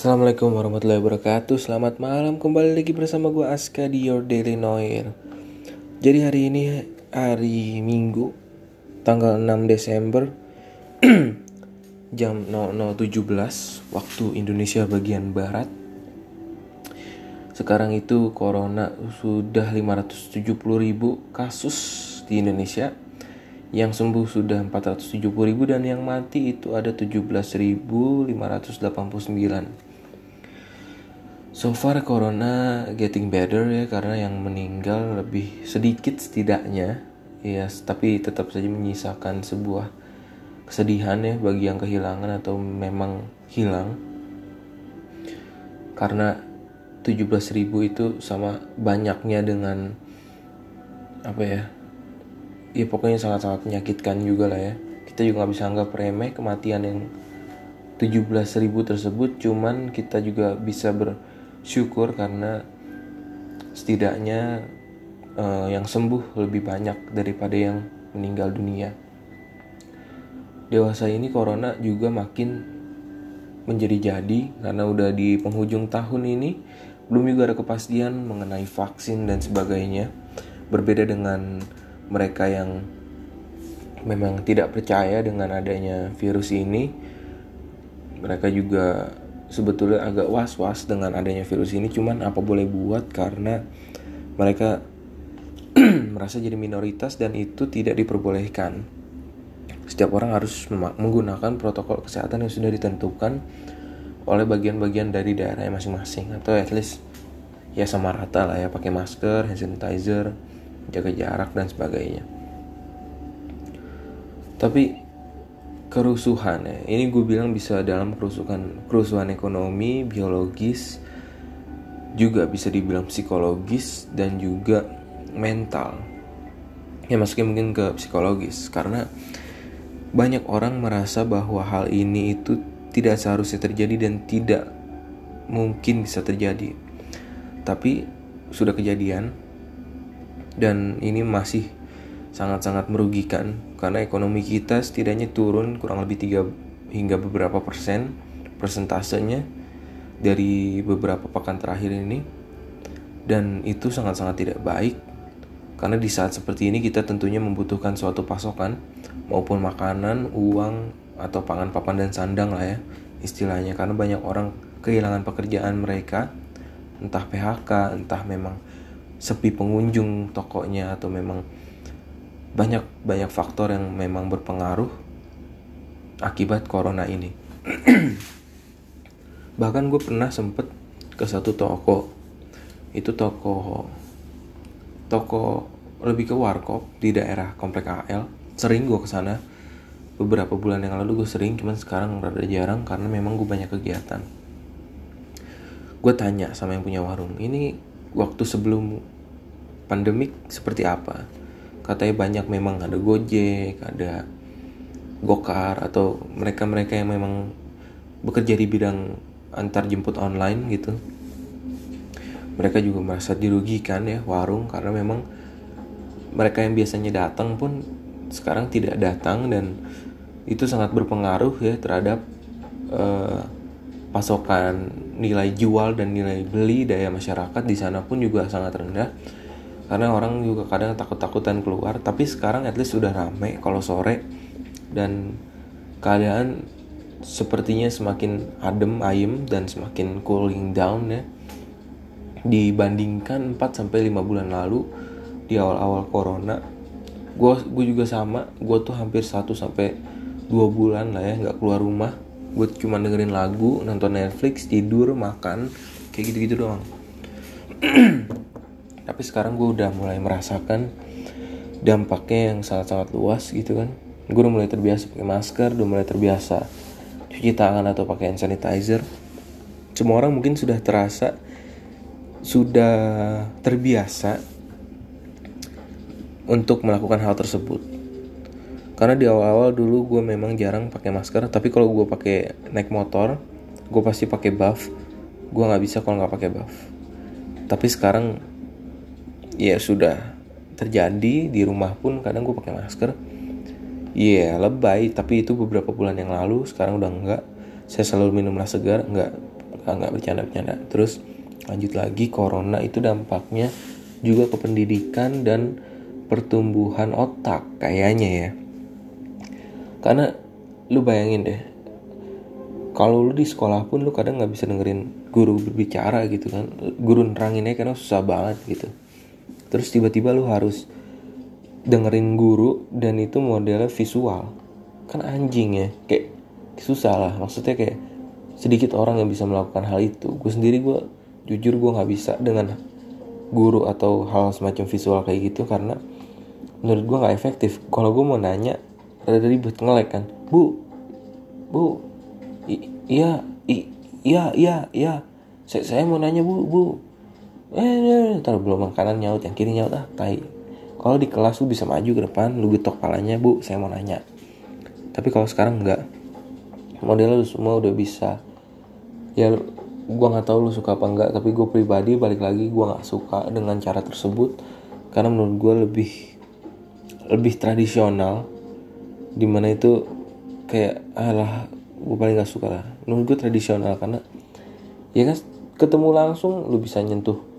Assalamualaikum warahmatullahi wabarakatuh. Selamat malam kembali lagi bersama gue Aska di Your Daily Noir. Jadi hari ini hari Minggu Tanggal 6 Desember Jam 00.17 Waktu Indonesia bagian Barat. Sekarang itu Corona sudah 570 ribu kasus di Indonesia. Yang sembuh sudah 470 ribu dan yang mati itu ada 17.589. So far corona getting better ya karena yang meninggal lebih sedikit setidaknya. Ya tapi tetap saja menyisakan sebuah kesedihan ya bagi yang kehilangan atau memang hilang. Karena 17.000 itu sama banyaknya dengan apa ya ya pokoknya sangat-sangat menyakitkan juga lah ya. Kita juga nggak bisa anggap remeh kematian yang 17 ribu tersebut cuman kita juga bisa bersyukur karena setidaknya uh, yang sembuh lebih banyak daripada yang meninggal dunia. Dewasa ini corona juga makin menjadi-jadi karena udah di penghujung tahun ini belum juga ada kepastian mengenai vaksin dan sebagainya. Berbeda dengan mereka yang memang tidak percaya dengan adanya virus ini mereka juga sebetulnya agak was-was dengan adanya virus ini cuman apa boleh buat karena mereka merasa jadi minoritas dan itu tidak diperbolehkan. Setiap orang harus menggunakan protokol kesehatan yang sudah ditentukan oleh bagian-bagian dari daerah masing-masing atau at least ya sama rata lah ya pakai masker, hand sanitizer, jaga jarak dan sebagainya. Tapi kerusuhan ya. Ini gue bilang bisa dalam kerusuhan kerusuhan ekonomi biologis juga bisa dibilang psikologis dan juga mental. Ya masuknya mungkin ke psikologis karena banyak orang merasa bahwa hal ini itu tidak seharusnya terjadi dan tidak mungkin bisa terjadi. Tapi sudah kejadian dan ini masih sangat-sangat merugikan karena ekonomi kita setidaknya turun kurang lebih 3 hingga beberapa persen persentasenya dari beberapa pekan terakhir ini. Dan itu sangat-sangat tidak baik karena di saat seperti ini kita tentunya membutuhkan suatu pasokan maupun makanan, uang atau pangan papan dan sandang lah ya istilahnya. Karena banyak orang kehilangan pekerjaan mereka entah PHK, entah memang sepi pengunjung tokonya atau memang banyak banyak faktor yang memang berpengaruh akibat corona ini. Bahkan gue pernah sempet ke satu toko, itu toko toko lebih ke warkop di daerah komplek AL. Sering gue ke sana beberapa bulan yang lalu gue sering, cuman sekarang rada jarang karena memang gue banyak kegiatan. Gue tanya sama yang punya warung, ini waktu sebelum pandemik seperti apa katanya banyak memang ada gojek ada gokar atau mereka-mereka yang memang bekerja di bidang antar jemput online gitu. Mereka juga merasa dirugikan ya warung karena memang mereka yang biasanya datang pun sekarang tidak datang dan itu sangat berpengaruh ya terhadap uh, pasokan nilai jual dan nilai beli daya masyarakat di sana pun juga sangat rendah karena orang juga kadang takut-takutan keluar. Tapi sekarang at least sudah rame kalau sore. Dan keadaan sepertinya semakin adem ayem dan semakin cooling down ya. Dibandingkan 4 sampai 5 bulan lalu di awal-awal corona gue gue juga sama. Gue tuh hampir 1 sampai 2 bulan lah ya nggak keluar rumah. Gue cuma dengerin lagu nonton Netflix tidur makan kayak gitu-gitu doang tapi sekarang gue udah mulai merasakan dampaknya yang sangat-sangat luas gitu kan. Gue udah mulai terbiasa pakai masker udah mulai terbiasa cuci tangan atau pakai hand sanitizer. Semua orang mungkin sudah terasa sudah terbiasa untuk melakukan hal tersebut. Karena di awal-awal dulu gue memang jarang pakai masker tapi kalau gue pakai naik motor gue pasti pakai buff. Gue nggak bisa kalau nggak pakai buff. Tapi sekarang ya sudah terjadi di rumah pun kadang gue pakai masker. Iya yeah, lebay tapi itu beberapa bulan yang lalu sekarang udah enggak. Saya selalu minumlah segar nggak nggak bercanda bercanda terus lanjut lagi corona itu dampaknya juga ke pendidikan dan pertumbuhan otak kayaknya ya. Karena lu bayangin deh kalau lu di sekolah pun lu kadang nggak bisa dengerin guru berbicara gitu kan. Guru neranginnya karena susah banget gitu terus tiba-tiba lu harus dengerin guru dan itu modelnya visual. Kan anjing ya kayak susah lah. Maksudnya kayak sedikit orang yang bisa melakukan hal itu. Gue sendiri gue jujur gue nggak bisa dengan guru atau hal semacam visual kayak gitu karena menurut gue nggak efektif. Kalau gue mau nanya rada ribet ngelek kan. Bu bu iya iya iya iya. Saya, saya mau nanya bu bu eh, eh ntar belum makanan nyaut yang kiri nyaut ah tai. Kalau di kelas lu bisa maju ke depan lu getok palanya bu saya mau nanya. Tapi kalau sekarang enggak. Model lu semua udah bisa. Ya gua nggak tahu lu suka apa enggak tapi gue pribadi balik lagi gua nggak suka dengan cara tersebut. Karena menurut gue lebih lebih tradisional. Di mana itu kayak alah gue paling gak suka lah. Menurut gue tradisional karena ya kan ketemu langsung lu bisa nyentuh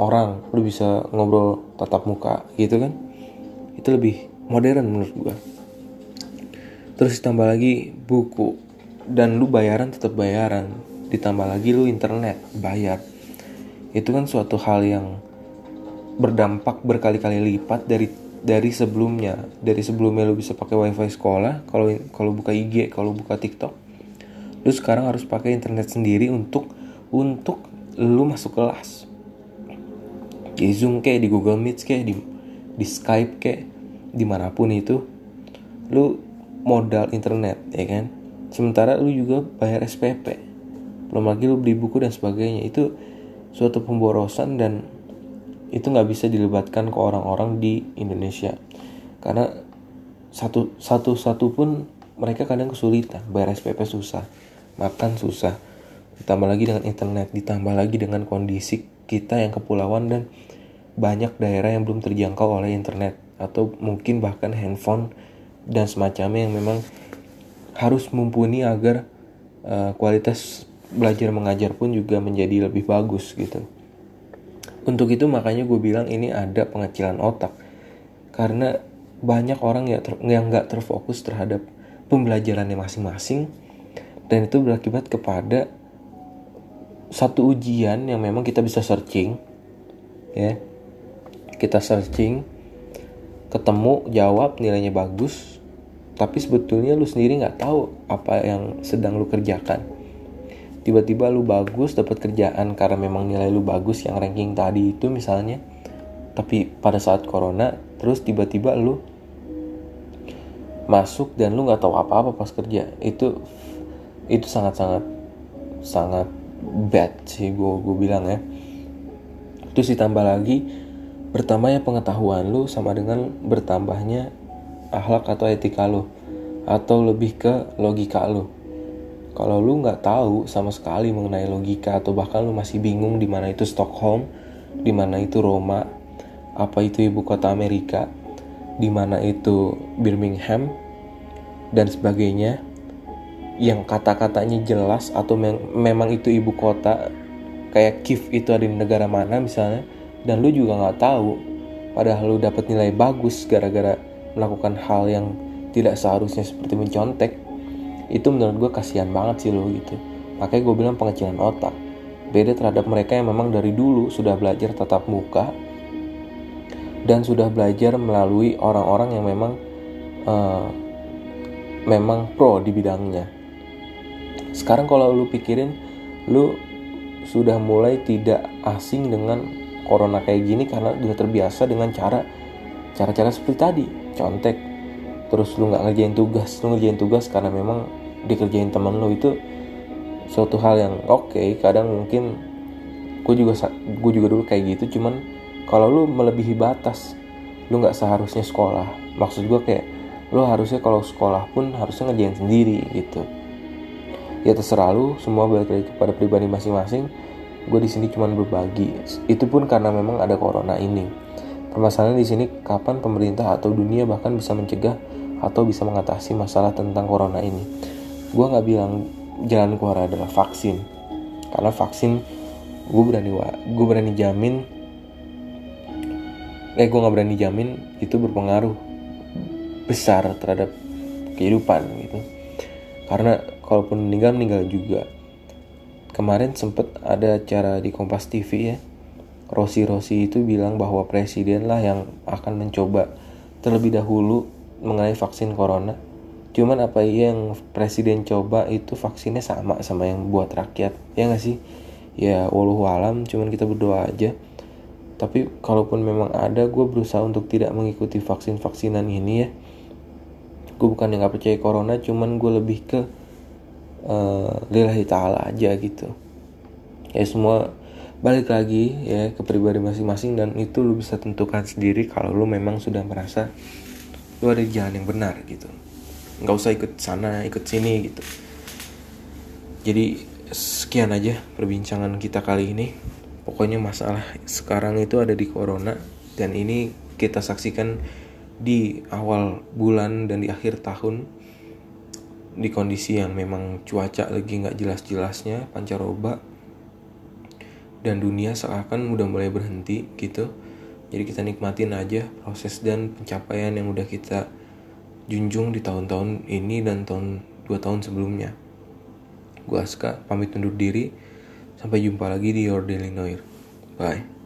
orang lu bisa ngobrol tatap muka gitu kan? Itu lebih modern menurut gua. Terus ditambah lagi buku dan lu bayaran tetap bayaran. Ditambah lagi lu internet bayar. Itu kan suatu hal yang berdampak berkali-kali lipat dari dari sebelumnya. Dari sebelumnya lu bisa pakai wifi sekolah kalau kalau buka IG kalau buka TikTok lu sekarang harus pakai internet sendiri untuk untuk lu masuk kelas di Zoom kayak di Google Meet kayak di di Skype kayak di mana pun itu lu modal internet ya kan? Sementara lu juga bayar SPP belum lagi lu beli buku dan sebagainya. Itu suatu pemborosan dan itu nggak bisa dilebatkan ke orang-orang di Indonesia. Karena satu satu satu pun mereka kadang kesulitan. Bayar SPP susah makan susah. Ditambah lagi dengan internet ditambah lagi dengan kondisi kita yang kepulauan dan banyak daerah yang belum terjangkau oleh internet atau mungkin bahkan handphone dan semacamnya yang memang harus mumpuni agar uh, kualitas belajar mengajar pun juga menjadi lebih bagus gitu. Untuk itu makanya gue bilang ini ada pengecilan otak karena banyak orang yang ter, yang nggak terfokus terhadap pembelajarannya masing-masing dan itu berakibat kepada satu ujian yang memang kita bisa searching ya kita searching ketemu jawab nilainya bagus tapi sebetulnya lu sendiri nggak tahu apa yang sedang lu kerjakan. Tiba-tiba lu bagus dapat kerjaan karena memang nilai lu bagus yang ranking tadi itu misalnya. Tapi pada saat corona terus tiba-tiba lu masuk dan lu nggak tahu apa-apa pas kerja. Itu itu sangat-sangat sangat bad sih gue gue bilang ya. Terus ditambah lagi Bertambahnya pengetahuan lu sama dengan bertambahnya akhlak atau etika lu atau lebih ke logika lu. Kalau lu nggak tahu sama sekali mengenai logika atau bahkan lu masih bingung di mana itu Stockholm, di mana itu Roma, apa itu ibu kota Amerika, di mana itu Birmingham dan sebagainya yang kata-katanya jelas atau memang itu ibu kota kayak Kiev itu ada di negara mana misalnya dan lu juga nggak tahu padahal lu dapat nilai bagus gara-gara melakukan hal yang tidak seharusnya seperti mencontek. Itu menurut gue kasihan banget sih lo gitu. Makanya gue bilang pengecilan otak. Beda terhadap mereka yang memang dari dulu sudah belajar tatap muka dan sudah belajar melalui orang-orang yang memang uh, memang pro di bidangnya. Sekarang kalau lu pikirin lu sudah mulai tidak asing dengan corona kayak gini karena udah terbiasa dengan cara cara-cara seperti tadi. Contek. Terus lu nggak ngerjain tugas lu ngerjain tugas karena memang dikerjain teman lu itu suatu hal yang oke. Okay, kadang mungkin gue juga gue juga dulu kayak gitu cuman kalau lu melebihi batas lu nggak seharusnya sekolah. Maksud gue kayak lu harusnya kalau sekolah pun harusnya ngerjain sendiri gitu. Ya terserah lu semua balik lagi kepada pribadi masing-masing gue di sini cuma berbagi. Itu pun karena memang ada corona ini. Permasalahan di sini kapan pemerintah atau dunia bahkan bisa mencegah atau bisa mengatasi masalah tentang corona ini? Gue nggak bilang jalan keluar adalah vaksin. Karena vaksin gue berani gue berani jamin eh gue nggak berani jamin itu berpengaruh besar terhadap kehidupan gitu. Karena kalaupun meninggal meninggal juga kemarin sempet ada acara di Kompas TV ya. Rosi Rosi itu bilang bahwa presiden lah yang akan mencoba terlebih dahulu mengenai vaksin corona. Cuman apa yang presiden coba itu vaksinnya sama sama yang buat rakyat ya nggak sih? Ya walau alam cuman kita berdoa aja. Tapi kalaupun memang ada gue berusaha untuk tidak mengikuti vaksin vaksinan ini ya. Gue bukan yang nggak percaya corona cuman gue lebih ke uh, lillahi ta'ala aja gitu. Ya semua balik lagi ya ke pribadi masing-masing dan itu lu bisa tentukan sendiri kalau lu memang sudah merasa lu ada jalan yang benar gitu. Nggak usah ikut sana ikut sini gitu. Jadi sekian aja perbincangan kita kali ini. Pokoknya masalah sekarang itu ada di corona dan ini kita saksikan di awal bulan dan di akhir tahun di kondisi yang memang cuaca lagi nggak jelas-jelasnya pancaroba dan dunia seakan udah mulai berhenti gitu jadi kita nikmatin aja proses dan pencapaian yang udah kita junjung di tahun-tahun ini dan tahun dua tahun sebelumnya. Gue Aska pamit undur diri. Sampai jumpa lagi di Your Daily Noir. Bye.